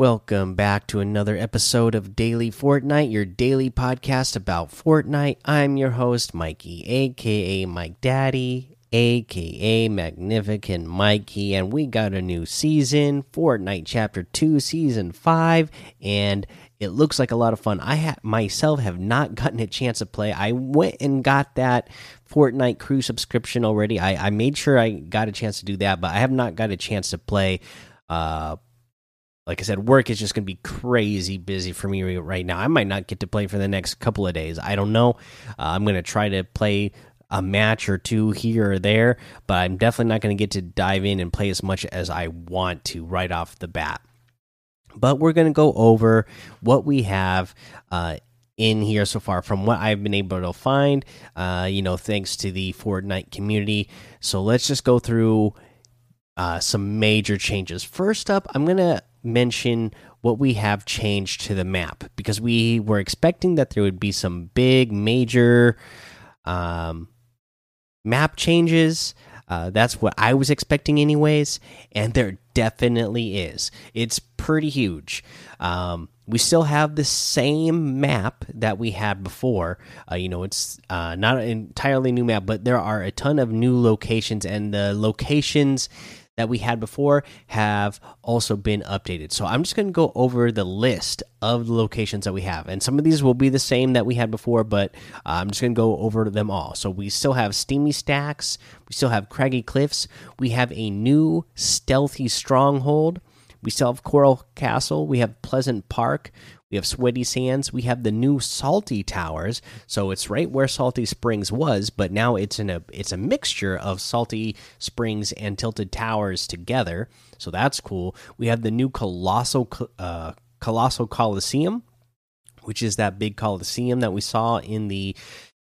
Welcome back to another episode of Daily Fortnite, your daily podcast about Fortnite. I'm your host, Mikey, aka Mike Daddy, aka Magnificent Mikey, and we got a new season, Fortnite Chapter 2, Season 5, and it looks like a lot of fun. I ha myself have not gotten a chance to play. I went and got that Fortnite crew subscription already. I, I made sure I got a chance to do that, but I have not got a chance to play uh like I said, work is just going to be crazy busy for me right now. I might not get to play for the next couple of days. I don't know. Uh, I'm going to try to play a match or two here or there, but I'm definitely not going to get to dive in and play as much as I want to right off the bat. But we're going to go over what we have uh, in here so far from what I've been able to find, uh, you know, thanks to the Fortnite community. So let's just go through uh, some major changes. First up, I'm going to mention what we have changed to the map because we were expecting that there would be some big major um, map changes. Uh, that's what I was expecting, anyways, and there definitely is. It's pretty huge. Um, we still have the same map that we had before. Uh, you know, it's uh, not an entirely new map, but there are a ton of new locations, and the locations that we had before have also been updated. So I'm just going to go over the list of the locations that we have. And some of these will be the same that we had before, but uh, I'm just going to go over them all. So we still have Steamy Stacks, we still have Craggy Cliffs, we have a new Stealthy Stronghold. We still have Coral Castle. We have Pleasant Park. We have Sweaty Sands. We have the new Salty Towers. So it's right where Salty Springs was, but now it's in a it's a mixture of Salty Springs and Tilted Towers together. So that's cool. We have the new Colossal uh, Colossal Coliseum, which is that big Coliseum that we saw in the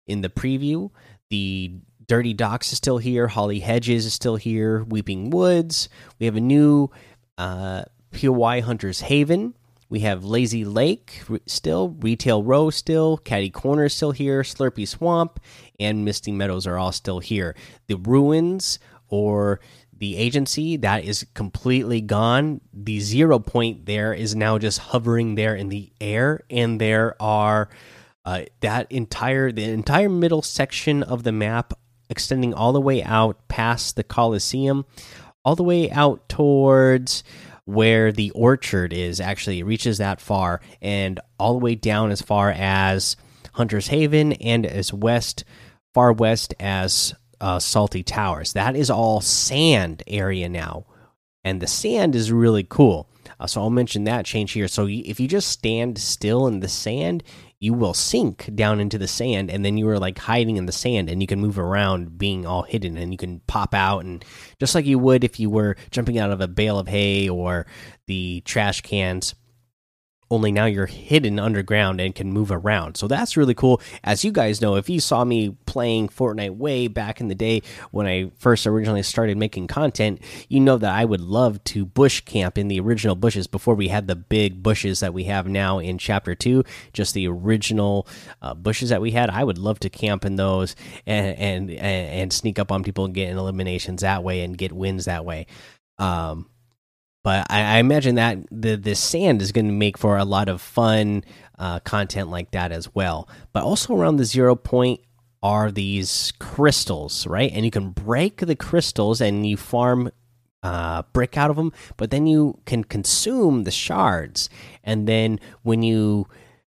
in the preview. The Dirty Docks is still here. Holly Hedges is still here. Weeping Woods. We have a new uh, POI Hunters Haven. We have Lazy Lake still, Retail Row still, Catty Corner still here, Slurpy Swamp, and Misty Meadows are all still here. The ruins or the agency that is completely gone. The zero point there is now just hovering there in the air, and there are uh, that entire the entire middle section of the map extending all the way out past the Coliseum, all the way out towards where the orchard is actually it reaches that far and all the way down as far as Hunter's Haven and as west, far west as uh, Salty Towers. That is all sand area now, and the sand is really cool. Uh, so I'll mention that change here. So if you just stand still in the sand, you will sink down into the sand and then you are like hiding in the sand and you can move around being all hidden and you can pop out and just like you would if you were jumping out of a bale of hay or the trash cans only now you're hidden underground and can move around. So that's really cool. As you guys know, if you saw me playing Fortnite way back in the day when I first originally started making content, you know that I would love to bush camp in the original bushes before we had the big bushes that we have now in Chapter 2, just the original uh, bushes that we had. I would love to camp in those and, and, and sneak up on people and get eliminations that way and get wins that way. Um, but I, I, imagine that the the sand is going to make for a lot of fun uh, content like that as well. But also around the zero point are these crystals, right? And you can break the crystals and you farm uh, brick out of them, but then you can consume the shards. And then when you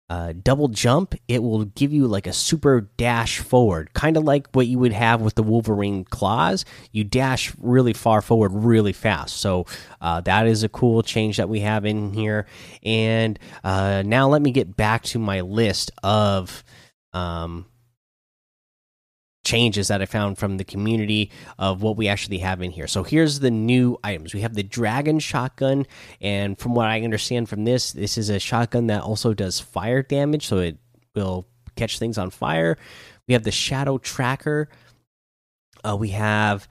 uh, double jump, it will give you like a super dash forward, kind of like what you would have with the Wolverine claws. You dash really far forward really fast. So uh, that is a cool change that we have in here. And uh, now let me get back to my list of um, changes that I found from the community of what we actually have in here. So here's the new items. We have the Dragon Shotgun, and from what I understand from this, this is a shotgun that also does fire damage, so it will catch things on fire. We have the Shadow Tracker. Uh, we have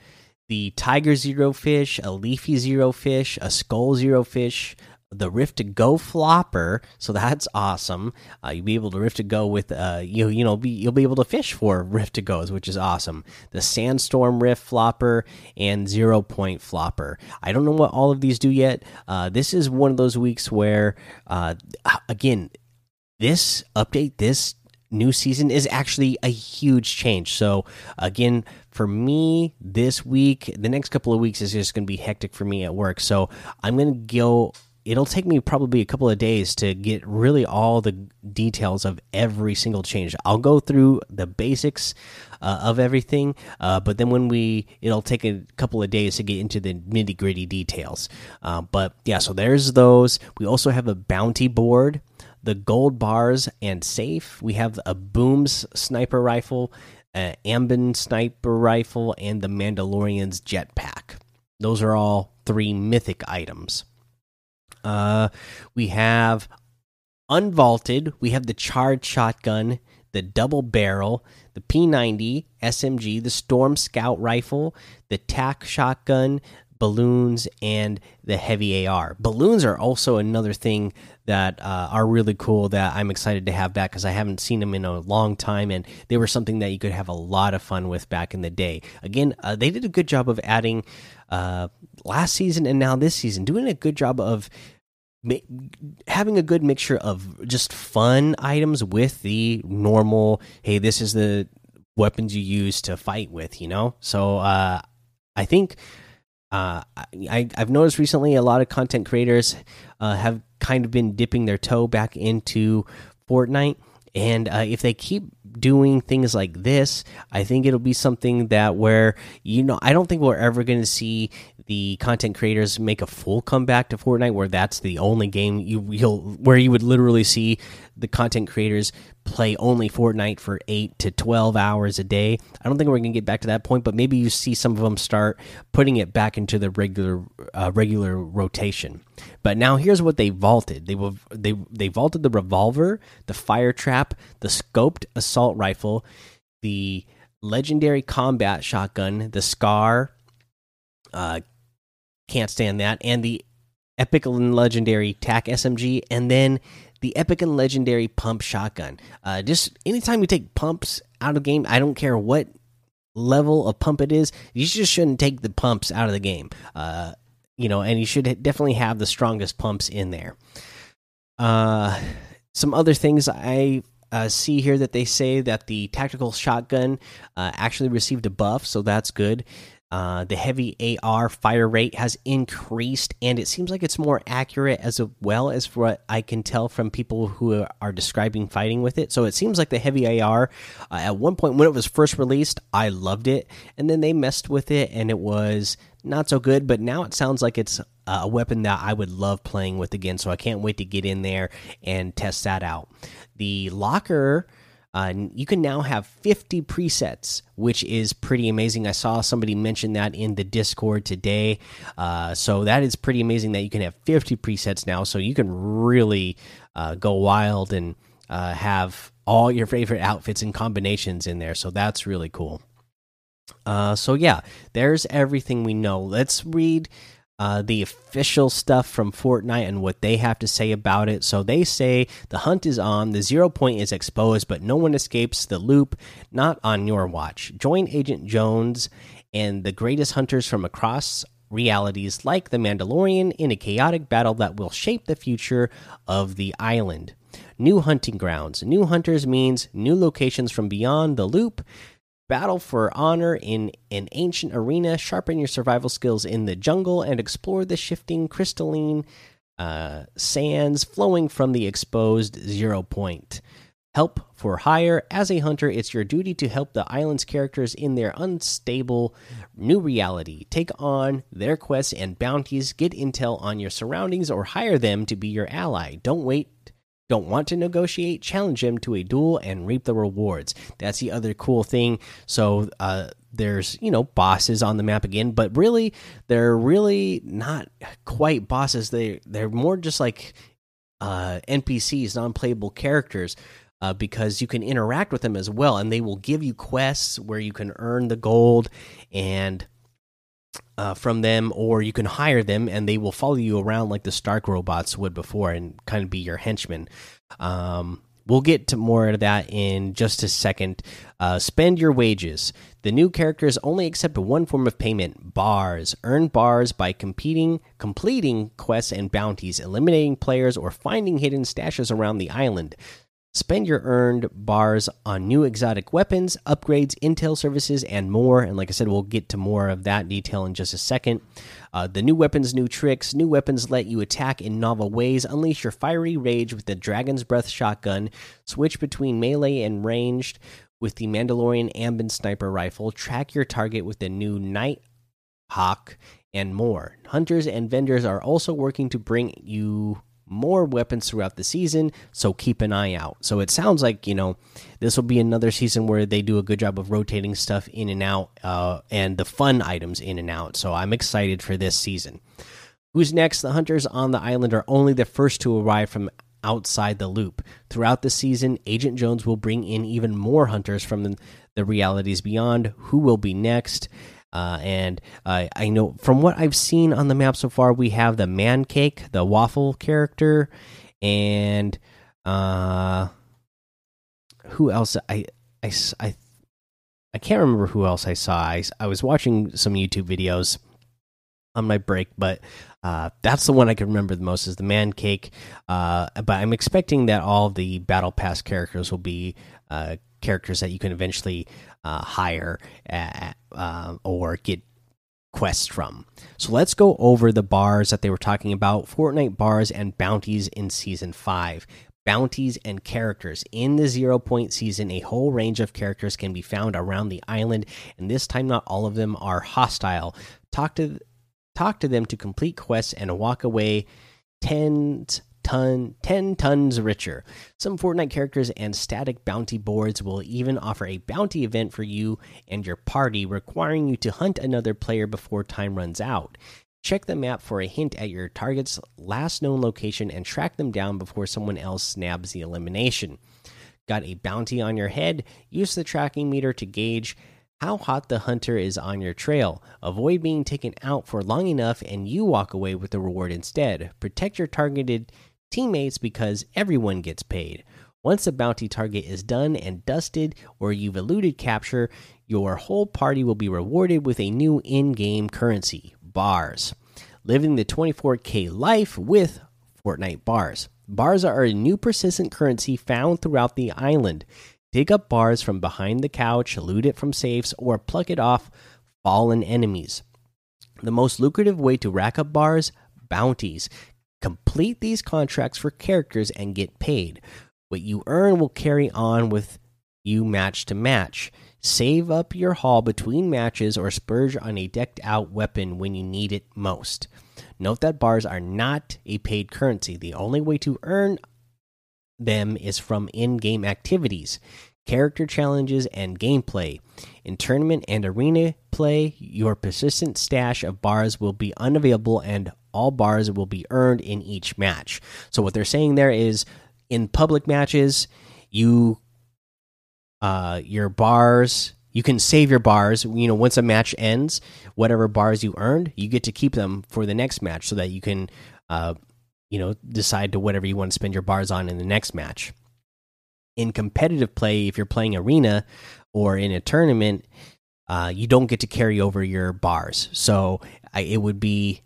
the Tiger Zero Fish, a Leafy Zero Fish, a Skull Zero Fish, the Rift to Go flopper, so that's awesome. Uh, you'll be able to Rift to Go with uh, you you know be, you'll be able to fish for Rift to Goes, which is awesome. The Sandstorm Rift flopper and Zero Point flopper. I don't know what all of these do yet. Uh, this is one of those weeks where, uh, again, this update, this new season is actually a huge change. So again, for me this week, the next couple of weeks is just going to be hectic for me at work. So I'm going to go it'll take me probably a couple of days to get really all the details of every single change. I'll go through the basics uh, of everything, uh, but then when we, it'll take a couple of days to get into the nitty gritty details. Uh, but yeah, so there's those. We also have a bounty board, the gold bars and safe. We have a booms sniper rifle, an Amban sniper rifle, and the Mandalorian's jetpack. Those are all three mythic items. Uh, we have unvaulted. We have the charged shotgun, the double barrel, the P90 SMG, the Storm Scout rifle, the TAC shotgun, balloons, and the heavy AR. Balloons are also another thing that uh, are really cool that I'm excited to have back because I haven't seen them in a long time, and they were something that you could have a lot of fun with back in the day. Again, uh, they did a good job of adding uh, last season and now this season, doing a good job of having a good mixture of just fun items with the normal hey this is the weapons you use to fight with you know? So uh i think uh i i've noticed recently a lot of content creators uh have kind of been dipping their toe back into fortnite. And uh, if they keep doing things like this, I think it'll be something that where you know I don't think we're ever going to see the content creators make a full comeback to Fortnite, where that's the only game you you'll where you would literally see the content creators play only Fortnite for eight to twelve hours a day. I don't think we're gonna get back to that point, but maybe you see some of them start putting it back into the regular uh, regular rotation. But now here's what they vaulted: they they they vaulted the revolver, the fire trap, the scoped assault rifle, the legendary combat shotgun, the scar. Uh, can't stand that. And the epic and legendary TAC SMG, and then the epic and legendary pump shotgun. Uh, just anytime you take pumps out of game, I don't care what level of pump it is, you just shouldn't take the pumps out of the game. Uh, you know, and you should definitely have the strongest pumps in there. Uh, some other things I uh, see here that they say that the tactical shotgun uh, actually received a buff, so that's good. Uh, the heavy AR fire rate has increased, and it seems like it's more accurate as well as what I can tell from people who are describing fighting with it. So it seems like the heavy AR, uh, at one point when it was first released, I loved it, and then they messed with it, and it was not so good. But now it sounds like it's a weapon that I would love playing with again. So I can't wait to get in there and test that out. The locker uh, you can now have 50 presets, which is pretty amazing. I saw somebody mention that in the Discord today. Uh, so that is pretty amazing that you can have 50 presets now. So you can really uh, go wild and uh, have all your favorite outfits and combinations in there. So that's really cool. Uh, so yeah, there's everything we know. Let's read uh, the official stuff from Fortnite and what they have to say about it. So they say the hunt is on, the zero point is exposed, but no one escapes the loop. Not on your watch. Join Agent Jones and the greatest hunters from across realities, like the Mandalorian, in a chaotic battle that will shape the future of the island. New hunting grounds. New hunters means new locations from beyond the loop Battle for honor in an ancient arena, sharpen your survival skills in the jungle, and explore the shifting crystalline uh, sands flowing from the exposed zero point. Help for hire. As a hunter, it's your duty to help the island's characters in their unstable new reality. Take on their quests and bounties, get intel on your surroundings, or hire them to be your ally. Don't wait don't want to negotiate, challenge him to a duel and reap the rewards. That's the other cool thing. So uh, there's you know bosses on the map again, but really they're really not quite bosses. They they're more just like uh, NPCs, non-playable characters. Uh, because you can interact with them as well, and they will give you quests where you can earn the gold and uh, from them, or you can hire them and they will follow you around like the Stark robots would before and kind of be your henchmen. Um, we'll get to more of that in just a second. Uh, spend your wages. The new characters only accept one form of payment: bars. Earn bars by competing, completing quests and bounties, eliminating players, or finding hidden stashes around the island. Spend your earned bars on new exotic weapons, upgrades, intel services, and more. And like I said, we'll get to more of that detail in just a second. Uh, the new weapons, new tricks. New weapons let you attack in novel ways. Unleash your fiery rage with the Dragon's Breath shotgun. Switch between melee and ranged with the Mandalorian Amban sniper rifle. Track your target with the new Night Hawk and more. Hunters and vendors are also working to bring you more weapons throughout the season, so keep an eye out. So it sounds like, you know, this will be another season where they do a good job of rotating stuff in and out uh, and the fun items in and out. So I'm excited for this season. Who's next? The hunters on the island are only the first to arrive from outside the loop. Throughout the season, Agent Jones will bring in even more hunters from the, the realities beyond. Who will be next? Uh, and uh, I know from what I've seen on the map so far, we have the man cake, the waffle character, and uh, who else? I, I, I, I can't remember who else I saw. I, I was watching some YouTube videos on my break, but uh, that's the one I can remember the most is the man cake. Uh, but I'm expecting that all the battle pass characters will be uh, characters that you can eventually hire at, uh, or get quests from. So let's go over the bars that they were talking about Fortnite bars and bounties in season 5. Bounties and characters. In the zero point season, a whole range of characters can be found around the island, and this time, not all of them are hostile. Talk to talk to them to complete quests and walk away tens ton 10 tons richer. Some Fortnite characters and static bounty boards will even offer a bounty event for you and your party, requiring you to hunt another player before time runs out. Check the map for a hint at your target's last known location and track them down before someone else snabs the elimination. Got a bounty on your head? Use the tracking meter to gauge how hot the hunter is on your trail. Avoid being taken out for long enough and you walk away with the reward instead. Protect your targeted teammates because everyone gets paid. Once a bounty target is done and dusted, or you've eluded capture, your whole party will be rewarded with a new in game currency bars. Living the 24k life with Fortnite bars. Bars are a new persistent currency found throughout the island. Dig up bars from behind the couch, loot it from safes, or pluck it off fallen enemies. The most lucrative way to rack up bars bounties Complete these contracts for characters and get paid. What you earn will carry on with you match to match. Save up your haul between matches or spurge on a decked out weapon when you need it most. Note that bars are not a paid currency. The only way to earn them is from in game activities, character challenges, and gameplay. In tournament and arena play, your persistent stash of bars will be unavailable and all bars will be earned in each match. So what they're saying there is in public matches, you uh your bars you can save your bars. You know once a match ends whatever bars you earned you get to keep them for the next match so that you can uh you know decide to whatever you want to spend your bars on in the next match. In competitive play if you're playing arena or in a tournament uh, you don't get to carry over your bars. So I, it would be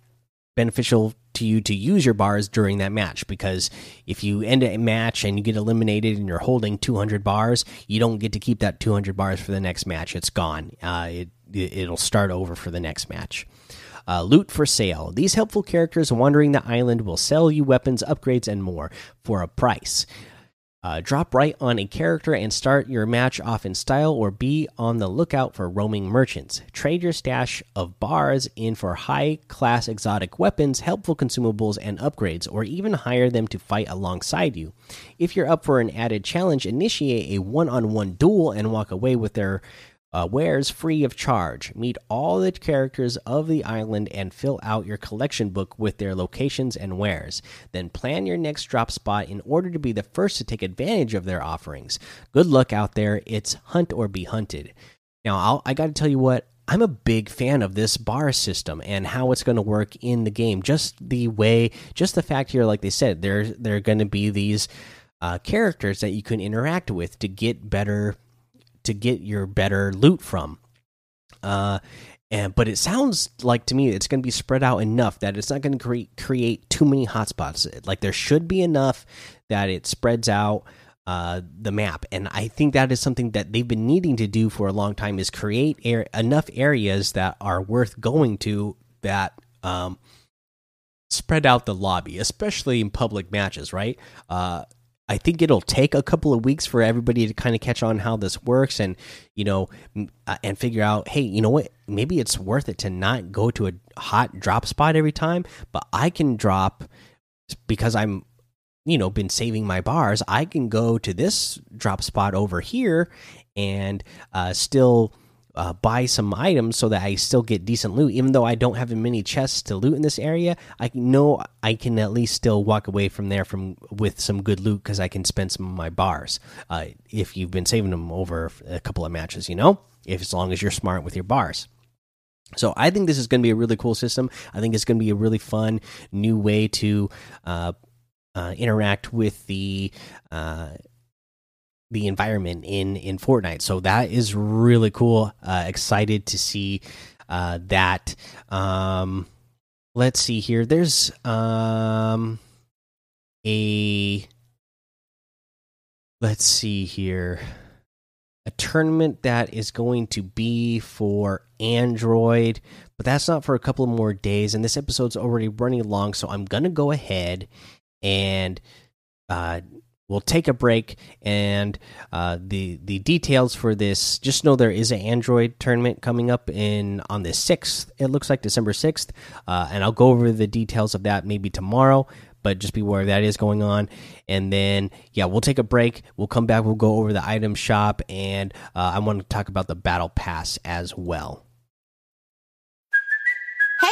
beneficial to you to use your bars during that match because if you end a match and you get eliminated and you're holding 200 bars, you don't get to keep that 200 bars for the next match. It's gone. Uh, it it'll start over for the next match. Uh, loot for sale. These helpful characters wandering the island will sell you weapons, upgrades, and more for a price. Uh, drop right on a character and start your match off in style, or be on the lookout for roaming merchants. Trade your stash of bars in for high class exotic weapons, helpful consumables, and upgrades, or even hire them to fight alongside you. If you're up for an added challenge, initiate a one on one duel and walk away with their uh, wares free of charge. Meet all the characters of the island and fill out your collection book with their locations and wares. Then plan your next drop spot in order to be the first to take advantage of their offerings. Good luck out there. It's hunt or be hunted. Now, I'll, I got to tell you what I'm a big fan of this bar system and how it's going to work in the game. Just the way, just the fact here, like they said, there there are going to be these uh, characters that you can interact with to get better, to get your better loot from. Uh, and but it sounds like to me it's going to be spread out enough that it's not going to create create too many hotspots. Like there should be enough that it spreads out uh, the map, and I think that is something that they've been needing to do for a long time is create air, enough areas that are worth going to that um, spread out the lobby, especially in public matches. Right? Uh, I think it'll take a couple of weeks for everybody to kind of catch on how this works and you know uh, and figure out hey you know what? Maybe it's worth it to not go to a hot drop spot every time but I can drop because I'm you know been saving my bars I can go to this drop spot over here and uh, still uh, buy some items so that I still get decent loot. Even though I don't have many chests to loot in this area, I know I can at least still walk away from there from with some good loot because I can spend some of my bars. Uh, if you've been saving them over a couple of matches, you know, if as long as you're smart with your bars. So I think this is going to be a really cool system. I think it's going to be a really fun new way to uh, uh, interact with the uh, the environment in in Fortnite. So that is really cool. Uh, excited to see uh, that. Um, let's see here. There's um, a let's see here a tournament that is going to be for Android, but that's not for a couple of more days. And this episode's already running long, so I'm gonna go ahead and uh, we'll take a break and uh, the the details for this just know there is an android tournament coming up in on the 6th it looks like december 6th uh, and i'll go over the details of that maybe tomorrow but just be aware that is going on. And then yeah we'll take a break we'll come back we'll go over the item shop and uh, i want to talk about the battle pass as well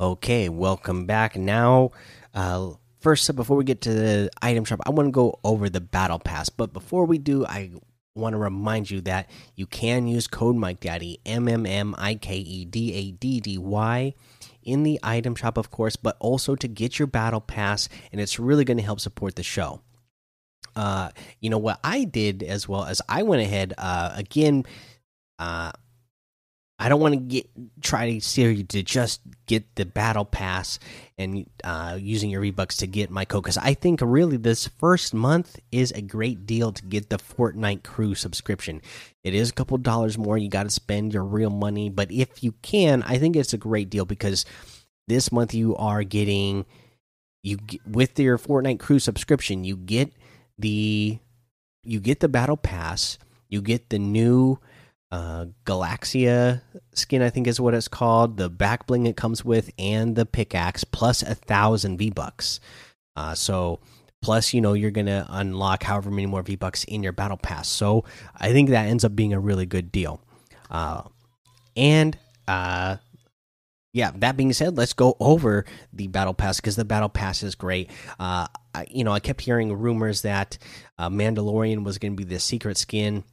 Okay, welcome back. Now, uh, first before we get to the item shop, I want to go over the battle pass. But before we do, I want to remind you that you can use code Mike Daddy M M M I K E D A D D Y in the item shop, of course, but also to get your battle pass, and it's really going to help support the show. Uh, you know what I did as well as I went ahead uh, again. Uh, I don't want to get try to steer you to just get the battle pass and uh, using your V Bucks to get my code because I think really this first month is a great deal to get the Fortnite Crew subscription. It is a couple dollars more. You got to spend your real money, but if you can, I think it's a great deal because this month you are getting you with your Fortnite Crew subscription, you get the you get the battle pass, you get the new uh, Galaxia skin, I think is what it's called. The back bling it comes with, and the pickaxe plus a thousand V bucks. Uh, so plus, you know, you're gonna unlock however many more V bucks in your battle pass. So I think that ends up being a really good deal. Uh, and uh, yeah, that being said, let's go over the battle pass because the battle pass is great. Uh, I, you know, I kept hearing rumors that uh, Mandalorian was going to be the secret skin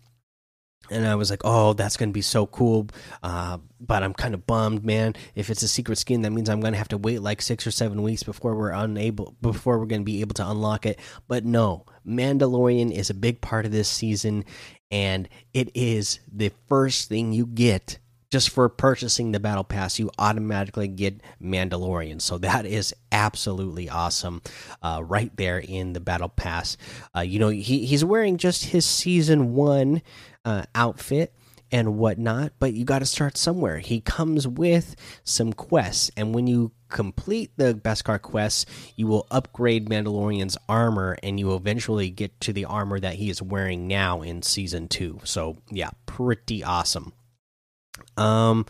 and I was like, "Oh, that's going to be so cool," uh, but I'm kind of bummed, man. If it's a secret skin, that means I'm going to have to wait like six or seven weeks before we're unable before we're going to be able to unlock it. But no, Mandalorian is a big part of this season, and it is the first thing you get just for purchasing the battle pass. You automatically get Mandalorian, so that is absolutely awesome, uh, right there in the battle pass. Uh, you know, he he's wearing just his season one uh, outfit and whatnot, but you got to start somewhere. He comes with some quests, and when you complete the Beskar quests, you will upgrade Mandalorian's armor, and you eventually get to the armor that he is wearing now in season two. So, yeah, pretty awesome. Um,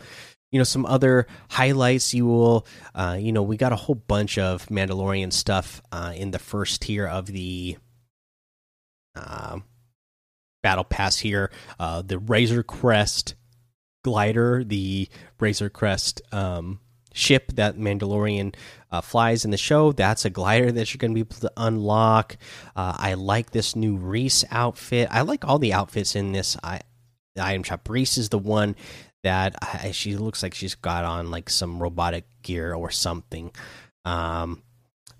you know some other highlights you will uh you know we got a whole bunch of mandalorian stuff uh in the first tier of the uh, battle pass here. Uh the razor crest glider the razor crest um ship that mandalorian uh, flies in the show that's a glider that you're going to be able to unlock. Uh, i like this new reese outfit. I like all the outfits in this. I item shop. Reese is the one that I, she looks like she's got on like some robotic gear or something. Um,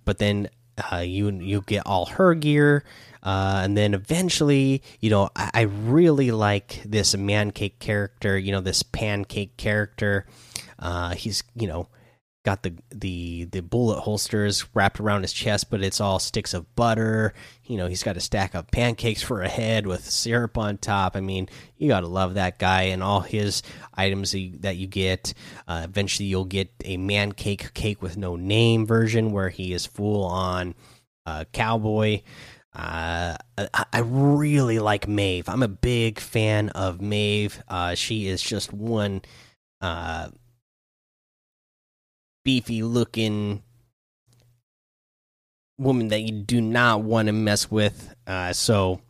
but then uh, you you get all her gear, uh, and then eventually, you know, I, I really like this man cake character. You know, this pancake character. Uh, he's you know got the the the bullet holsters wrapped around his chest, but it's all sticks of butter. You know, he's got a stack of pancakes for a head with syrup on top. I mean, you gotta love that guy and all his items that you get. Uh, eventually, you'll get a man cake cake with no name version where he is full on uh, cowboy. Uh, I, I, really like Maeve. I'm a big fan of Maeve. Uh, she is just one uh, beefy looking woman that you do not want to mess with. Uh, so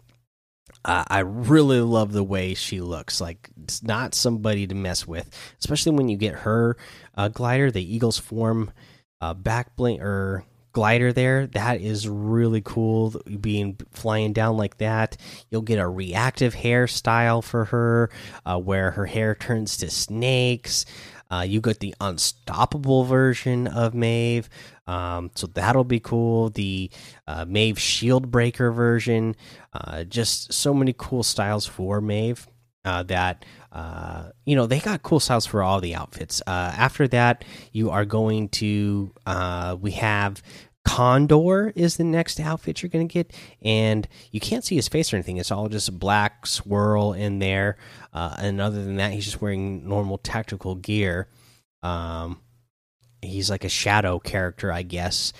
uh, I really love the way she looks. Like it's not somebody to mess with, especially when you get her uh, glider, the Eagles form uh, back bling or glider there. That is really cool. Being flying down like that, you'll get a reactive hairstyle for her, uh, where her hair turns to snakes. Uh, you got the unstoppable version of Maeve, um, so that'll be cool. The uh, Maeve Shield Breaker version, uh, just so many cool styles for Maeve. Uh, that uh, you know they got cool styles for all the outfits. Uh, after that, you are going to we have Condor is the next outfit you're going to get, and you can't see his face or anything. It's all just black swirl in there, uh, and other than that, he's just wearing normal tactical gear. Um, he's like a shadow character, I guess.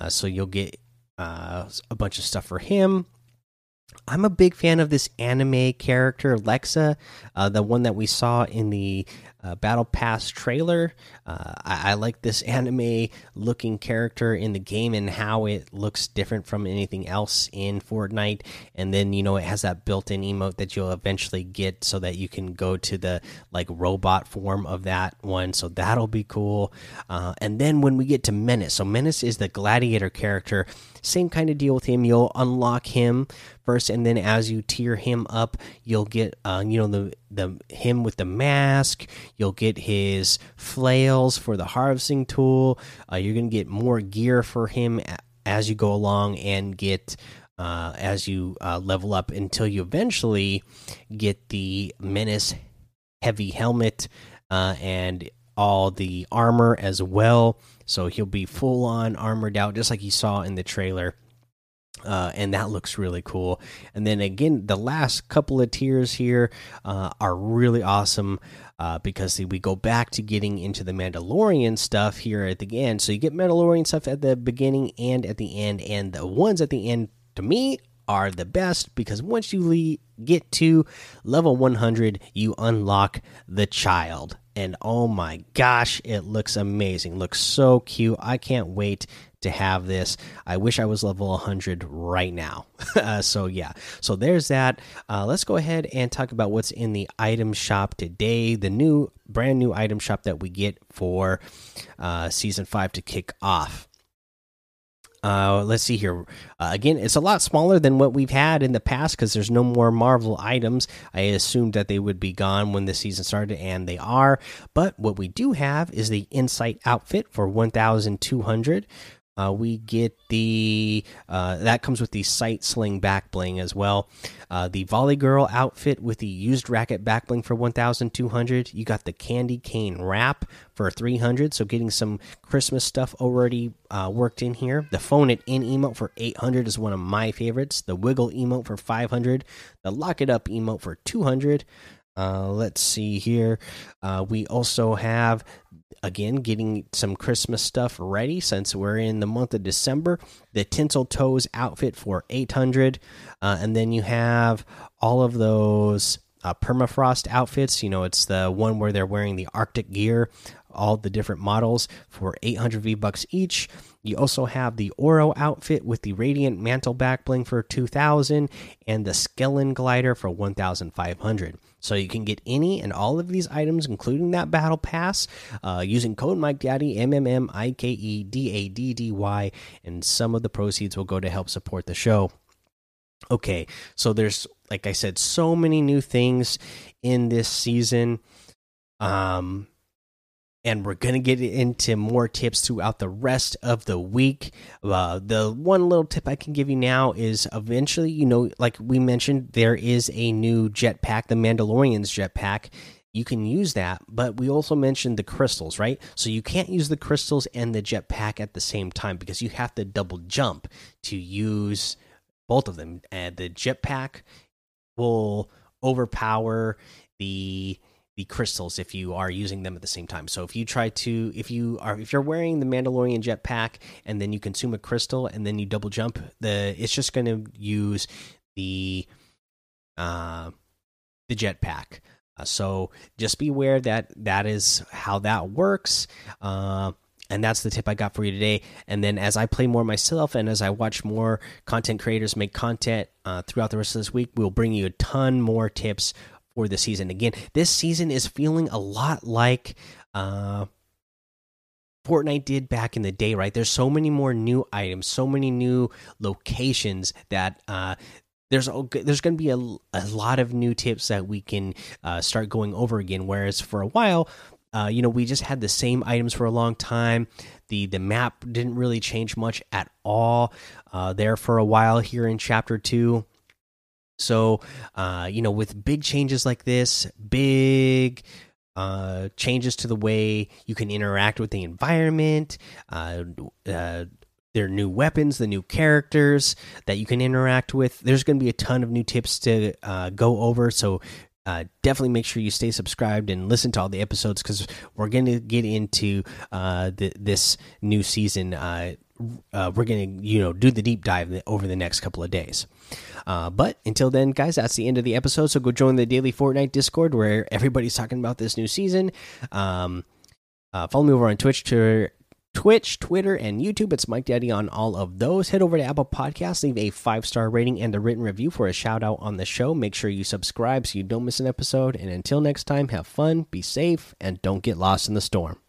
Uh, so you'll get uh, a bunch of stuff for him. I'm a big fan of this anime character, Lexa, uh, the one that we saw in the uh, Battle Pass trailer. Uh, I, I, like this anime looking character in the game and how it looks different from anything else in Fortnite. And then, you know, it has that built in emote that you'll eventually get so that you can go to the like robot form of that one. So that'll be cool. Uh, and then when we get to Menace, so Menace is the gladiator character. Same kind of deal with him. You'll unlock him first, and then as you tier him up, you'll get uh, you know the the him with the mask. You'll get his flails for the harvesting tool. Uh, you're gonna get more gear for him as you go along and get. Uh, as you uh, level up until you eventually get the menace heavy helmet uh, and all the armor as well. So he'll be full on armored out, just like you saw in the trailer. Uh, and that looks really cool. And then again, the last couple of tiers here uh, are really awesome uh, because we go back to getting into the Mandalorian stuff here at the end. So you get Mandalorian stuff at the beginning and at the end, and the ones at the end to me are the best because once you get to level 100, you unlock the child. And oh my gosh, it looks amazing. Looks so cute. I can't wait to have this. I wish I was level 100 right now. uh, so, yeah. So, there's that. Uh, let's go ahead and talk about what's in the item shop today. The new, brand new item shop that we get for uh, season 5 to kick off. Uh, let's see here. Uh, again, it's a lot smaller than what we've had in the past because there's no more Marvel items. I assumed that they would be gone when the season started, and they are. But what we do have is the Insight outfit for 1,200. Uh, we get the uh, that comes with the sight sling back bling as well. Uh, the volley girl outfit with the used racket back bling for 1,200. You got the candy cane wrap for 300. So getting some Christmas stuff already uh, worked in here. The phone it in emote for 800 is one of my favorites. The wiggle emote for 500. The lock it up emote for 200. Uh, let's see here. Uh, we also have again getting some christmas stuff ready since we're in the month of december the tinsel toes outfit for 800 uh, and then you have all of those uh, permafrost outfits. You know, it's the one where they're wearing the Arctic gear, all the different models for 800 V bucks each. You also have the Oro outfit with the Radiant Mantle back bling for 2000 and the Skellen glider for 1500. So you can get any and all of these items, including that battle pass, uh, using code Mike Daddy M M M I K E D A D D Y, and some of the proceeds will go to help support the show. Okay, so there's like I said, so many new things in this season. Um, and we're going to get into more tips throughout the rest of the week. Uh, the one little tip I can give you now is eventually, you know, like we mentioned, there is a new jetpack, the Mandalorian's jetpack. You can use that, but we also mentioned the crystals, right? So you can't use the crystals and the jetpack at the same time because you have to double jump to use both of them. And the jetpack will overpower the the crystals if you are using them at the same time. So if you try to if you are if you're wearing the Mandalorian jetpack and then you consume a crystal and then you double jump, the it's just going to use the uh the jetpack. Uh, so just be aware that that is how that works. Uh and that's the tip I got for you today. And then as I play more myself and as I watch more content creators make content uh, throughout the rest of this week, we'll bring you a ton more tips for the season. Again, this season is feeling a lot like uh, Fortnite did back in the day, right? There's so many more new items, so many new locations that uh, there's there's going to be a, a lot of new tips that we can uh, start going over again. Whereas for a while, uh, you know, we just had the same items for a long time. the The map didn't really change much at all uh, there for a while here in Chapter Two. So, uh, you know, with big changes like this, big uh, changes to the way you can interact with the environment, uh, uh, their new weapons, the new characters that you can interact with. There's going to be a ton of new tips to uh, go over. So, uh, definitely make sure you stay subscribed and listen to all the episodes because we're going to get into uh, this new season. Uh, we're going to, you know, do the deep dive over the next couple of days. Uh, but until then, guys, that's the end of the episode. So go join the daily Fortnite Discord where everybody's talking about this new season. Um, uh, follow me over on Twitch, to Twitch, Twitter, and YouTube. It's Mike Daddy on all of those. Head over to Apple Podcasts, leave a five star rating and a written review for a shout out on the show. Make sure you subscribe so you don't miss an episode. And until next time, have fun, be safe, and don't get lost in the storm.